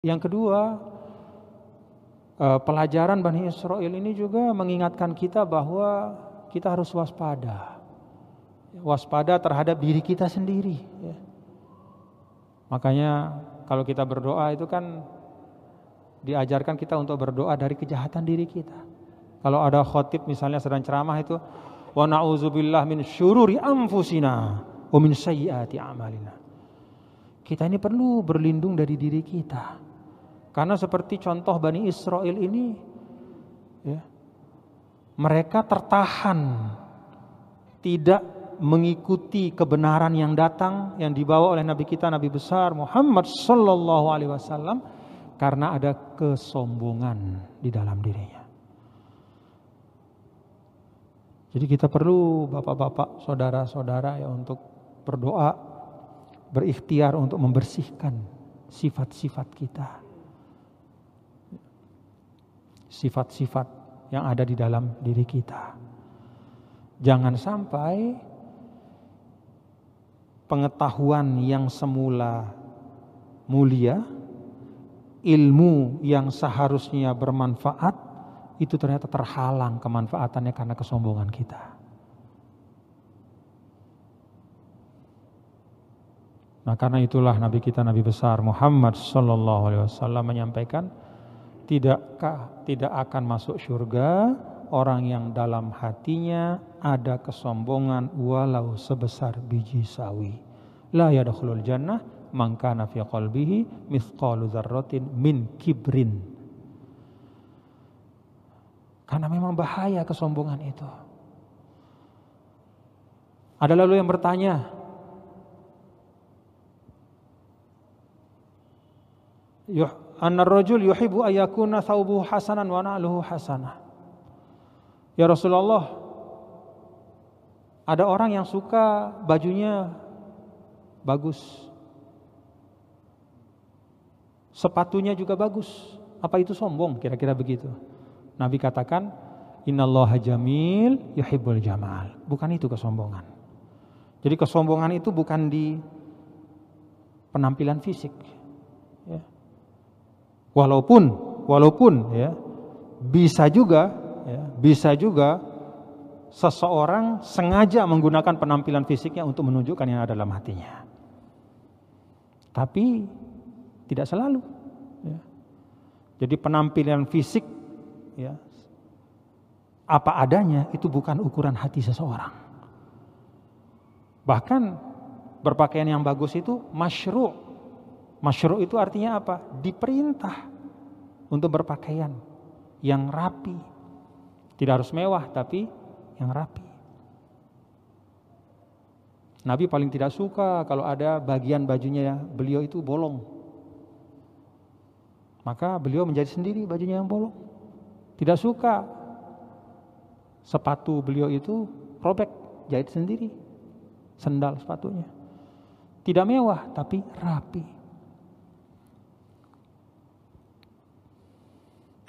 Yang kedua, eh, pelajaran Bani Israel ini juga mengingatkan kita bahwa kita harus waspada. Waspada terhadap diri kita sendiri. Ya. Makanya kalau kita berdoa itu kan diajarkan kita untuk berdoa dari kejahatan diri kita. Kalau ada khotib misalnya sedang ceramah itu wa na'udzubillah min syururi anfusina wa min sayyiati amalina. Kita ini perlu berlindung dari diri kita. Karena seperti contoh Bani Israel ini ya, mereka tertahan tidak mengikuti kebenaran yang datang yang dibawa oleh Nabi kita Nabi besar Muhammad sallallahu alaihi wasallam karena ada kesombongan di dalam dirinya. Jadi kita perlu bapak-bapak, saudara-saudara ya untuk berdoa, berikhtiar untuk membersihkan sifat-sifat kita. Sifat-sifat yang ada di dalam diri kita. Jangan sampai pengetahuan yang semula mulia ilmu yang seharusnya bermanfaat itu ternyata terhalang kemanfaatannya karena kesombongan kita. Nah karena itulah Nabi kita Nabi besar Muhammad Sallallahu Alaihi Wasallam menyampaikan tidakkah tidak akan masuk surga orang yang dalam hatinya ada kesombongan walau sebesar biji sawi. La yadkhulul jannah mangkana fi qalbihi mithqalu dzarratin min kibrin. Karena memang bahaya kesombongan itu. Ada lalu yang bertanya, Yuh, anna rajul yuhibbu ayakuna thawbuhu hasanan wa na'luhu hasanah. Ya Rasulullah, ada orang yang suka bajunya bagus, sepatunya juga bagus. Apa itu sombong? Kira-kira begitu. Nabi katakan, Innallaha jamil yuhibbul jamal. Bukan itu kesombongan. Jadi kesombongan itu bukan di penampilan fisik. Ya. Walaupun, walaupun ya bisa juga, ya, bisa juga seseorang sengaja menggunakan penampilan fisiknya untuk menunjukkan yang ada dalam hatinya. Tapi tidak selalu. Ya. Jadi penampilan fisik ya, apa adanya itu bukan ukuran hati seseorang. Bahkan berpakaian yang bagus itu masyru'. Masyru' itu artinya apa? Diperintah untuk berpakaian yang rapi. Tidak harus mewah tapi yang rapi. Nabi paling tidak suka kalau ada bagian bajunya beliau itu bolong. Maka beliau menjadi sendiri bajunya yang bolong. Tidak suka sepatu beliau itu robek, jahit sendiri. Sendal sepatunya. Tidak mewah tapi rapi.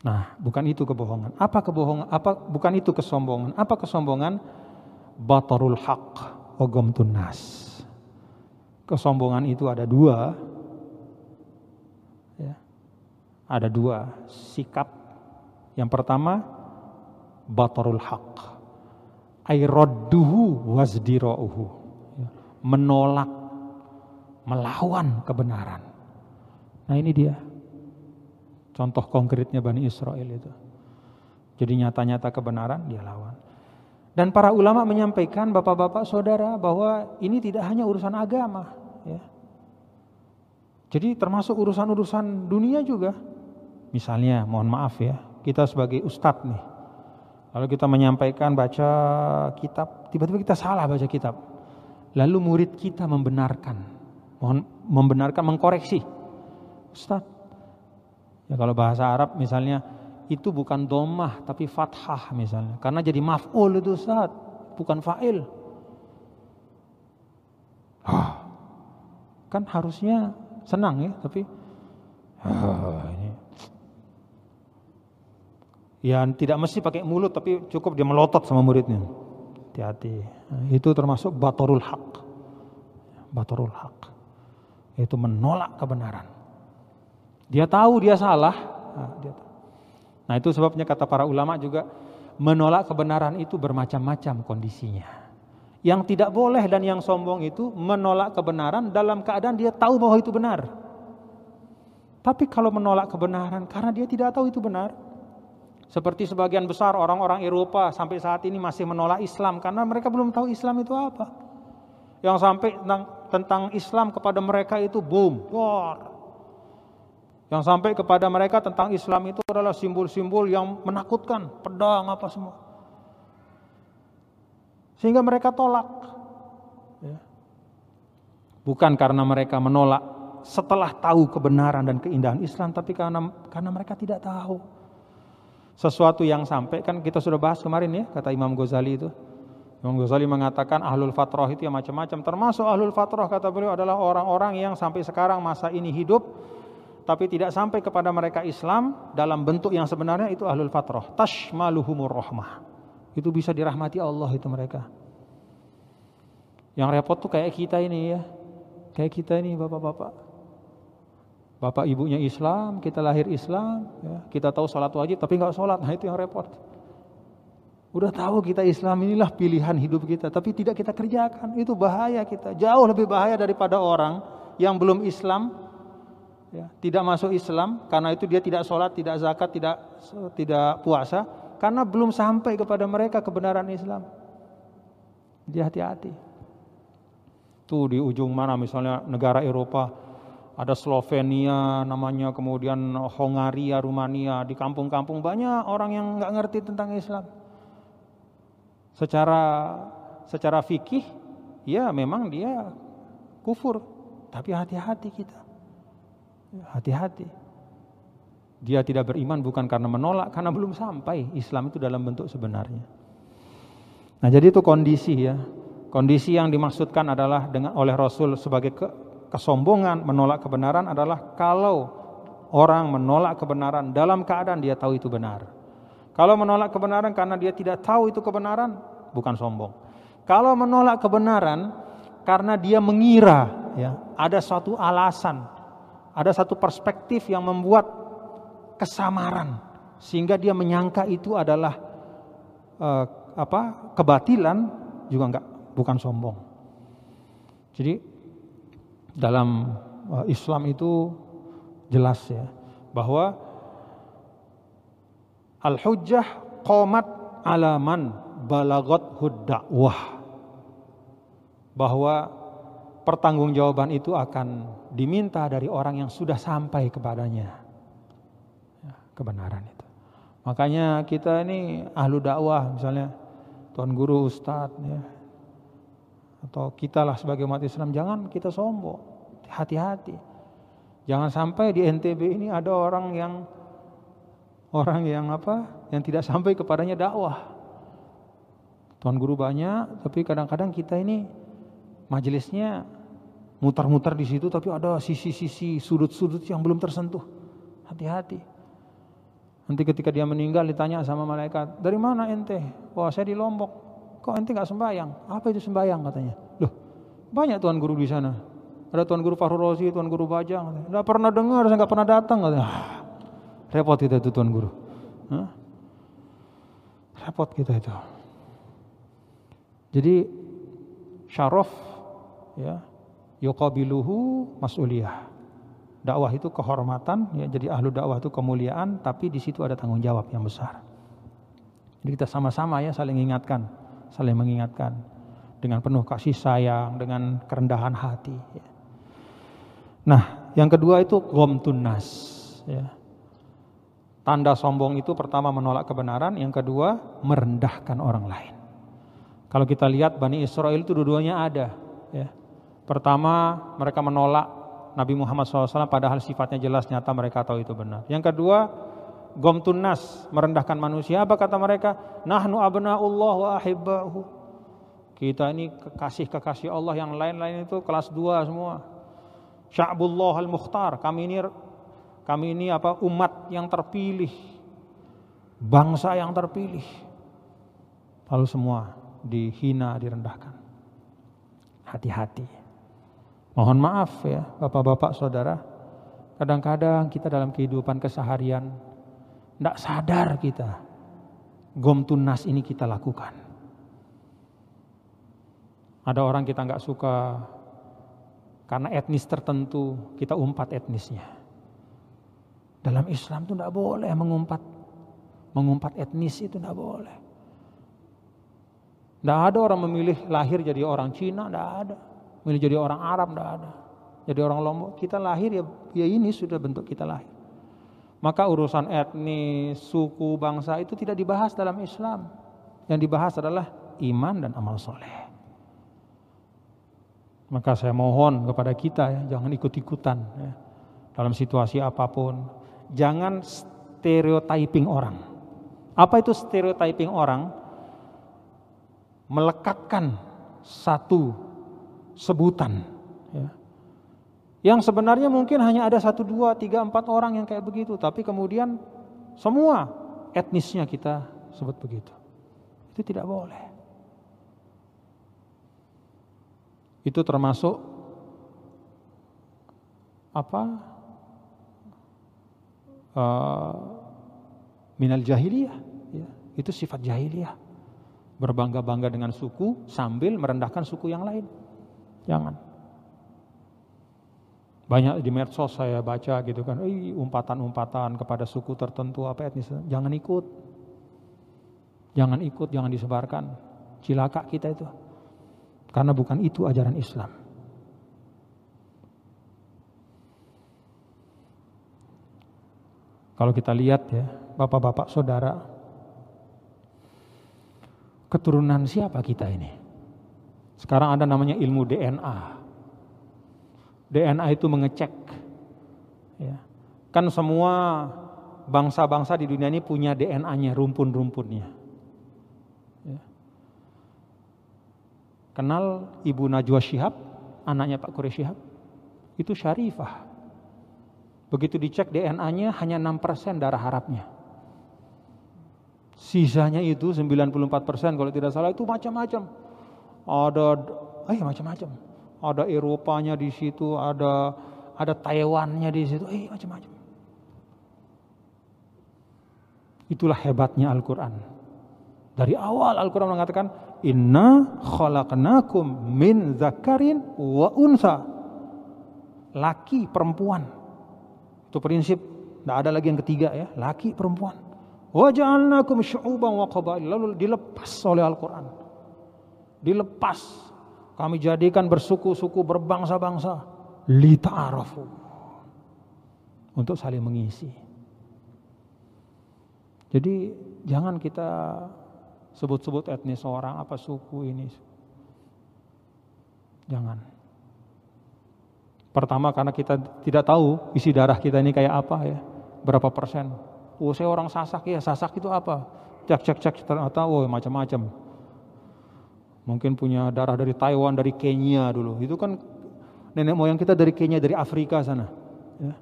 Nah, bukan itu kebohongan. Apa kebohongan? Apa bukan itu kesombongan? Apa kesombongan? Batarul haq wa nas. Kesombongan itu ada dua, ada dua sikap. Yang pertama batarul haq. Airadduhu wazdira'uhu. Menolak, melawan kebenaran. Nah ini dia. Contoh konkretnya Bani Israel itu. Jadi nyata-nyata kebenaran dia lawan. Dan para ulama menyampaikan bapak-bapak saudara bahwa ini tidak hanya urusan agama. Ya. Jadi termasuk urusan-urusan dunia juga. Misalnya, mohon maaf ya, kita sebagai ustadz nih, kalau kita menyampaikan baca kitab, tiba-tiba kita salah baca kitab. Lalu murid kita membenarkan, mohon membenarkan, mengkoreksi. Ustadz, ya kalau bahasa Arab misalnya, itu bukan domah tapi fathah misalnya. Karena jadi maf'ul itu Ustadz, bukan fa'il. Oh, kan harusnya senang ya, tapi oh, ini Ya tidak mesti pakai mulut tapi cukup dia melotot sama muridnya. Hati-hati. Itu termasuk batorul hak. Batorul hak. Itu menolak kebenaran. Dia tahu dia salah. Nah, nah itu sebabnya kata para ulama juga menolak kebenaran itu bermacam-macam kondisinya. Yang tidak boleh dan yang sombong itu menolak kebenaran dalam keadaan dia tahu bahwa itu benar. Tapi kalau menolak kebenaran karena dia tidak tahu itu benar, seperti sebagian besar orang-orang Eropa sampai saat ini masih menolak Islam karena mereka belum tahu Islam itu apa. Yang sampai tentang, tentang Islam kepada mereka itu boom, war. Yang sampai kepada mereka tentang Islam itu adalah simbol-simbol yang menakutkan, pedang apa semua. Sehingga mereka tolak. Ya. Bukan karena mereka menolak setelah tahu kebenaran dan keindahan Islam, tapi karena karena mereka tidak tahu sesuatu yang sampai kan kita sudah bahas kemarin ya kata Imam Ghazali itu. Imam Ghazali mengatakan ahlul fatrah itu yang macam-macam termasuk ahlul fatrah kata beliau adalah orang-orang yang sampai sekarang masa ini hidup tapi tidak sampai kepada mereka Islam dalam bentuk yang sebenarnya itu ahlul fatrah. Tashmaluhumur rahmah. Itu bisa dirahmati Allah itu mereka. Yang repot tuh kayak kita ini ya. Kayak kita ini bapak-bapak. Bapak ibunya Islam, kita lahir Islam, ya, kita tahu sholat wajib tapi nggak sholat, nah itu yang repot. Udah tahu kita Islam inilah pilihan hidup kita, tapi tidak kita kerjakan, itu bahaya kita. Jauh lebih bahaya daripada orang yang belum Islam, ya, tidak masuk Islam, karena itu dia tidak sholat, tidak zakat, tidak tidak puasa, karena belum sampai kepada mereka kebenaran Islam. Jadi hati-hati. Tuh di ujung mana misalnya negara Eropa, ada Slovenia namanya, kemudian Hongaria, Rumania, di kampung-kampung banyak orang yang nggak ngerti tentang Islam. Secara secara fikih, ya memang dia kufur, tapi hati-hati kita, hati-hati. Dia tidak beriman bukan karena menolak, karena belum sampai Islam itu dalam bentuk sebenarnya. Nah jadi itu kondisi ya, kondisi yang dimaksudkan adalah dengan oleh Rasul sebagai ke, kesombongan menolak kebenaran adalah kalau orang menolak kebenaran dalam keadaan dia tahu itu benar. Kalau menolak kebenaran karena dia tidak tahu itu kebenaran, bukan sombong. Kalau menolak kebenaran karena dia mengira ya, ada suatu alasan, ada satu perspektif yang membuat kesamaran sehingga dia menyangka itu adalah uh, apa? kebatilan juga enggak bukan sombong. Jadi dalam uh, Islam itu jelas ya bahwa al-hujjah qomat alaman balagot hudda'wah bahwa pertanggungjawaban itu akan diminta dari orang yang sudah sampai kepadanya. Ya, kebenaran itu. Makanya kita ini ahlu dakwah misalnya tuan guru ustadz ya. Atau kita lah sebagai umat Islam jangan kita sombong. Hati-hati. Jangan sampai di NTB ini ada orang yang orang yang apa yang tidak sampai kepadanya dakwah. Tuan guru banyak tapi kadang-kadang kita ini majelisnya mutar-mutar di situ tapi ada sisi-sisi sudut-sudut yang belum tersentuh hati-hati nanti ketika dia meninggal ditanya sama malaikat dari mana ente wah saya di Lombok kok ente nggak sembahyang? Apa itu sembahyang katanya? Loh, banyak tuan guru di sana. Ada tuan guru Fahru Rozi, tuan guru Bajang. Nggak pernah dengar, saya nggak pernah datang katanya. Ah, repot kita itu tuan guru. Hah? Repot kita itu. Jadi syaraf ya yuqabiluhu mas'uliyah. Dakwah itu kehormatan, ya, jadi ahlu dakwah itu kemuliaan, tapi di situ ada tanggung jawab yang besar. Jadi kita sama-sama ya saling ingatkan saling mengingatkan dengan penuh kasih sayang, dengan kerendahan hati. Ya. Nah, yang kedua itu gomtunas. Ya. Tanda sombong itu pertama menolak kebenaran, yang kedua merendahkan orang lain. Kalau kita lihat Bani Israel itu dua-duanya ada. Ya. Pertama mereka menolak Nabi Muhammad SAW padahal sifatnya jelas nyata mereka tahu itu benar. Yang kedua gomtunas merendahkan manusia. Apa kata mereka? Nahnu abnaullah wa ahibbahu. Kita ini kekasih kekasih Allah yang lain-lain itu kelas dua semua. Sya'bullah al-mukhtar kami ini kami ini apa umat yang terpilih. Bangsa yang terpilih. Lalu semua dihina direndahkan. Hati-hati mohon maaf ya bapak-bapak saudara Kadang-kadang kita dalam kehidupan keseharian tidak sadar kita gom tunas ini kita lakukan. Ada orang kita nggak suka karena etnis tertentu kita umpat etnisnya. Dalam Islam itu tidak boleh mengumpat mengumpat etnis itu tidak boleh. Tidak ada orang memilih lahir jadi orang Cina, tidak ada. Memilih jadi orang Arab, tidak ada. Jadi orang Lombok, kita lahir ya, ya ini sudah bentuk kita lahir. Maka urusan etnis, suku, bangsa itu tidak dibahas dalam Islam. Yang dibahas adalah iman dan amal soleh. Maka saya mohon kepada kita ya, jangan ikut-ikutan ya, dalam situasi apa pun. Jangan stereotyping orang. Apa itu stereotyping orang? melekatkan satu sebutan. Ya. Yang sebenarnya mungkin hanya ada satu, dua, tiga, empat orang yang kayak begitu. Tapi kemudian semua etnisnya kita sebut begitu. Itu tidak boleh. Itu termasuk apa? Uh, minal jahiliyah. Ya. Itu sifat jahiliyah berbangga-bangga dengan suku sambil merendahkan suku yang lain. Jangan. Banyak di medsos saya baca gitu kan, umpatan-umpatan kepada suku tertentu apa etnis. Jangan ikut. Jangan ikut, jangan disebarkan. Cilaka kita itu. Karena bukan itu ajaran Islam. Kalau kita lihat ya, bapak-bapak saudara, keturunan siapa kita ini? Sekarang ada namanya ilmu DNA. DNA itu mengecek. Ya. Kan semua bangsa-bangsa di dunia ini punya DNA-nya, rumpun-rumpunnya. Ya. Kenal Ibu Najwa Shihab, anaknya Pak Kure Shihab? Itu syarifah. Begitu dicek DNA-nya hanya 6% darah harapnya. Sisanya itu 94% kalau tidak salah itu macam-macam. Ada eh macam-macam. Ada Eropanya di situ, ada ada Taiwannya di situ, eh macam-macam. Itulah hebatnya Al-Qur'an. Dari awal Al-Qur'an mengatakan inna khalaqnakum min zakarin wa unsa. Laki perempuan. Itu prinsip, tidak ada lagi yang ketiga ya, laki perempuan. Waja'alnakum syu'uban wa qabail. Lalu dilepas oleh Al-Quran. Dilepas. Kami jadikan bersuku-suku berbangsa-bangsa. Lita'arafu. Untuk saling mengisi. Jadi jangan kita sebut-sebut etnis orang apa suku ini. Jangan. Pertama karena kita tidak tahu isi darah kita ini kayak apa ya. Berapa persen oh saya orang Sasak ya, Sasak itu apa? Cek cek cek ternyata oh macam-macam. Mungkin punya darah dari Taiwan, dari Kenya dulu. Itu kan nenek moyang kita dari Kenya, dari Afrika sana. Ya.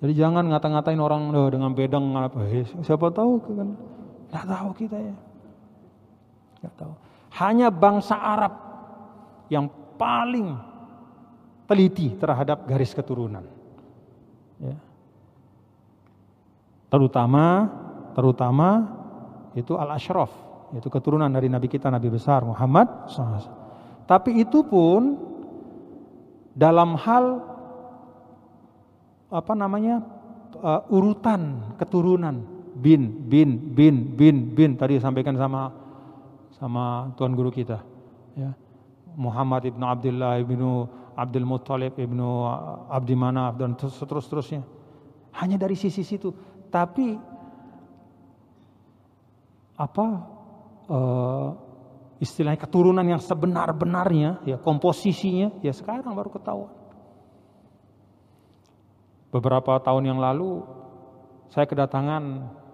Jadi jangan ngata-ngatain orang oh, dengan bedang apa. Eh, siapa tahu kan? Nggak tahu kita ya. Nggak tahu. Hanya bangsa Arab yang paling teliti terhadap garis keturunan. Ya terutama terutama itu al-ashraf yaitu keturunan dari nabi kita nabi besar Muhammad SAW. Tapi itu pun dalam hal apa namanya uh, urutan keturunan. Bin bin bin bin bin. Tadi sampaikan sama sama tuan guru kita ya. Muhammad ibnu Abdullah ibnu Abdul Muttalib ibnu Abdi Manaf dan seterus-terusnya hanya dari sisi situ. Tapi apa uh, istilahnya keturunan yang sebenar-benarnya ya komposisinya ya sekarang baru ketahuan. Beberapa tahun yang lalu saya kedatangan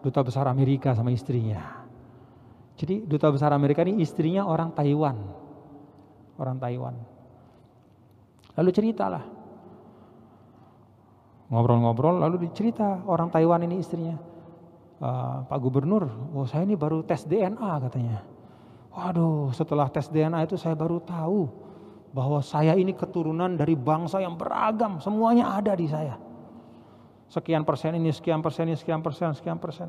duta besar Amerika sama istrinya. Jadi duta besar Amerika ini istrinya orang Taiwan. Orang Taiwan. Lalu ceritalah ngobrol-ngobrol lalu dicerita orang Taiwan ini istrinya uh, Pak Gubernur oh saya ini baru tes DNA katanya waduh setelah tes DNA itu saya baru tahu bahwa saya ini keturunan dari bangsa yang beragam semuanya ada di saya sekian persen ini, sekian persen ini, sekian persen, sekian persen.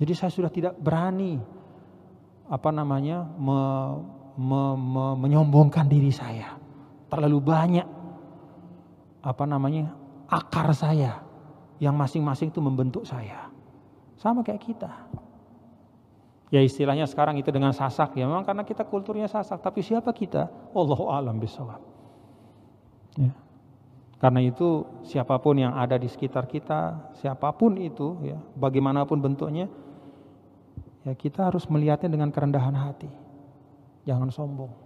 Jadi saya sudah tidak berani apa namanya me, me, me, menyombongkan diri saya. Terlalu banyak apa namanya akar saya yang masing-masing itu membentuk saya. Sama kayak kita. Ya istilahnya sekarang itu dengan sasak ya memang karena kita kulturnya sasak. Tapi siapa kita? Allah alam bisawab. Ya. Karena itu siapa pun yang ada di sekitar kita, siapa pun itu ya, bagaimanapun bentuknya, ya kita harus melihatnya dengan kerendahan hati. Jangan sombong.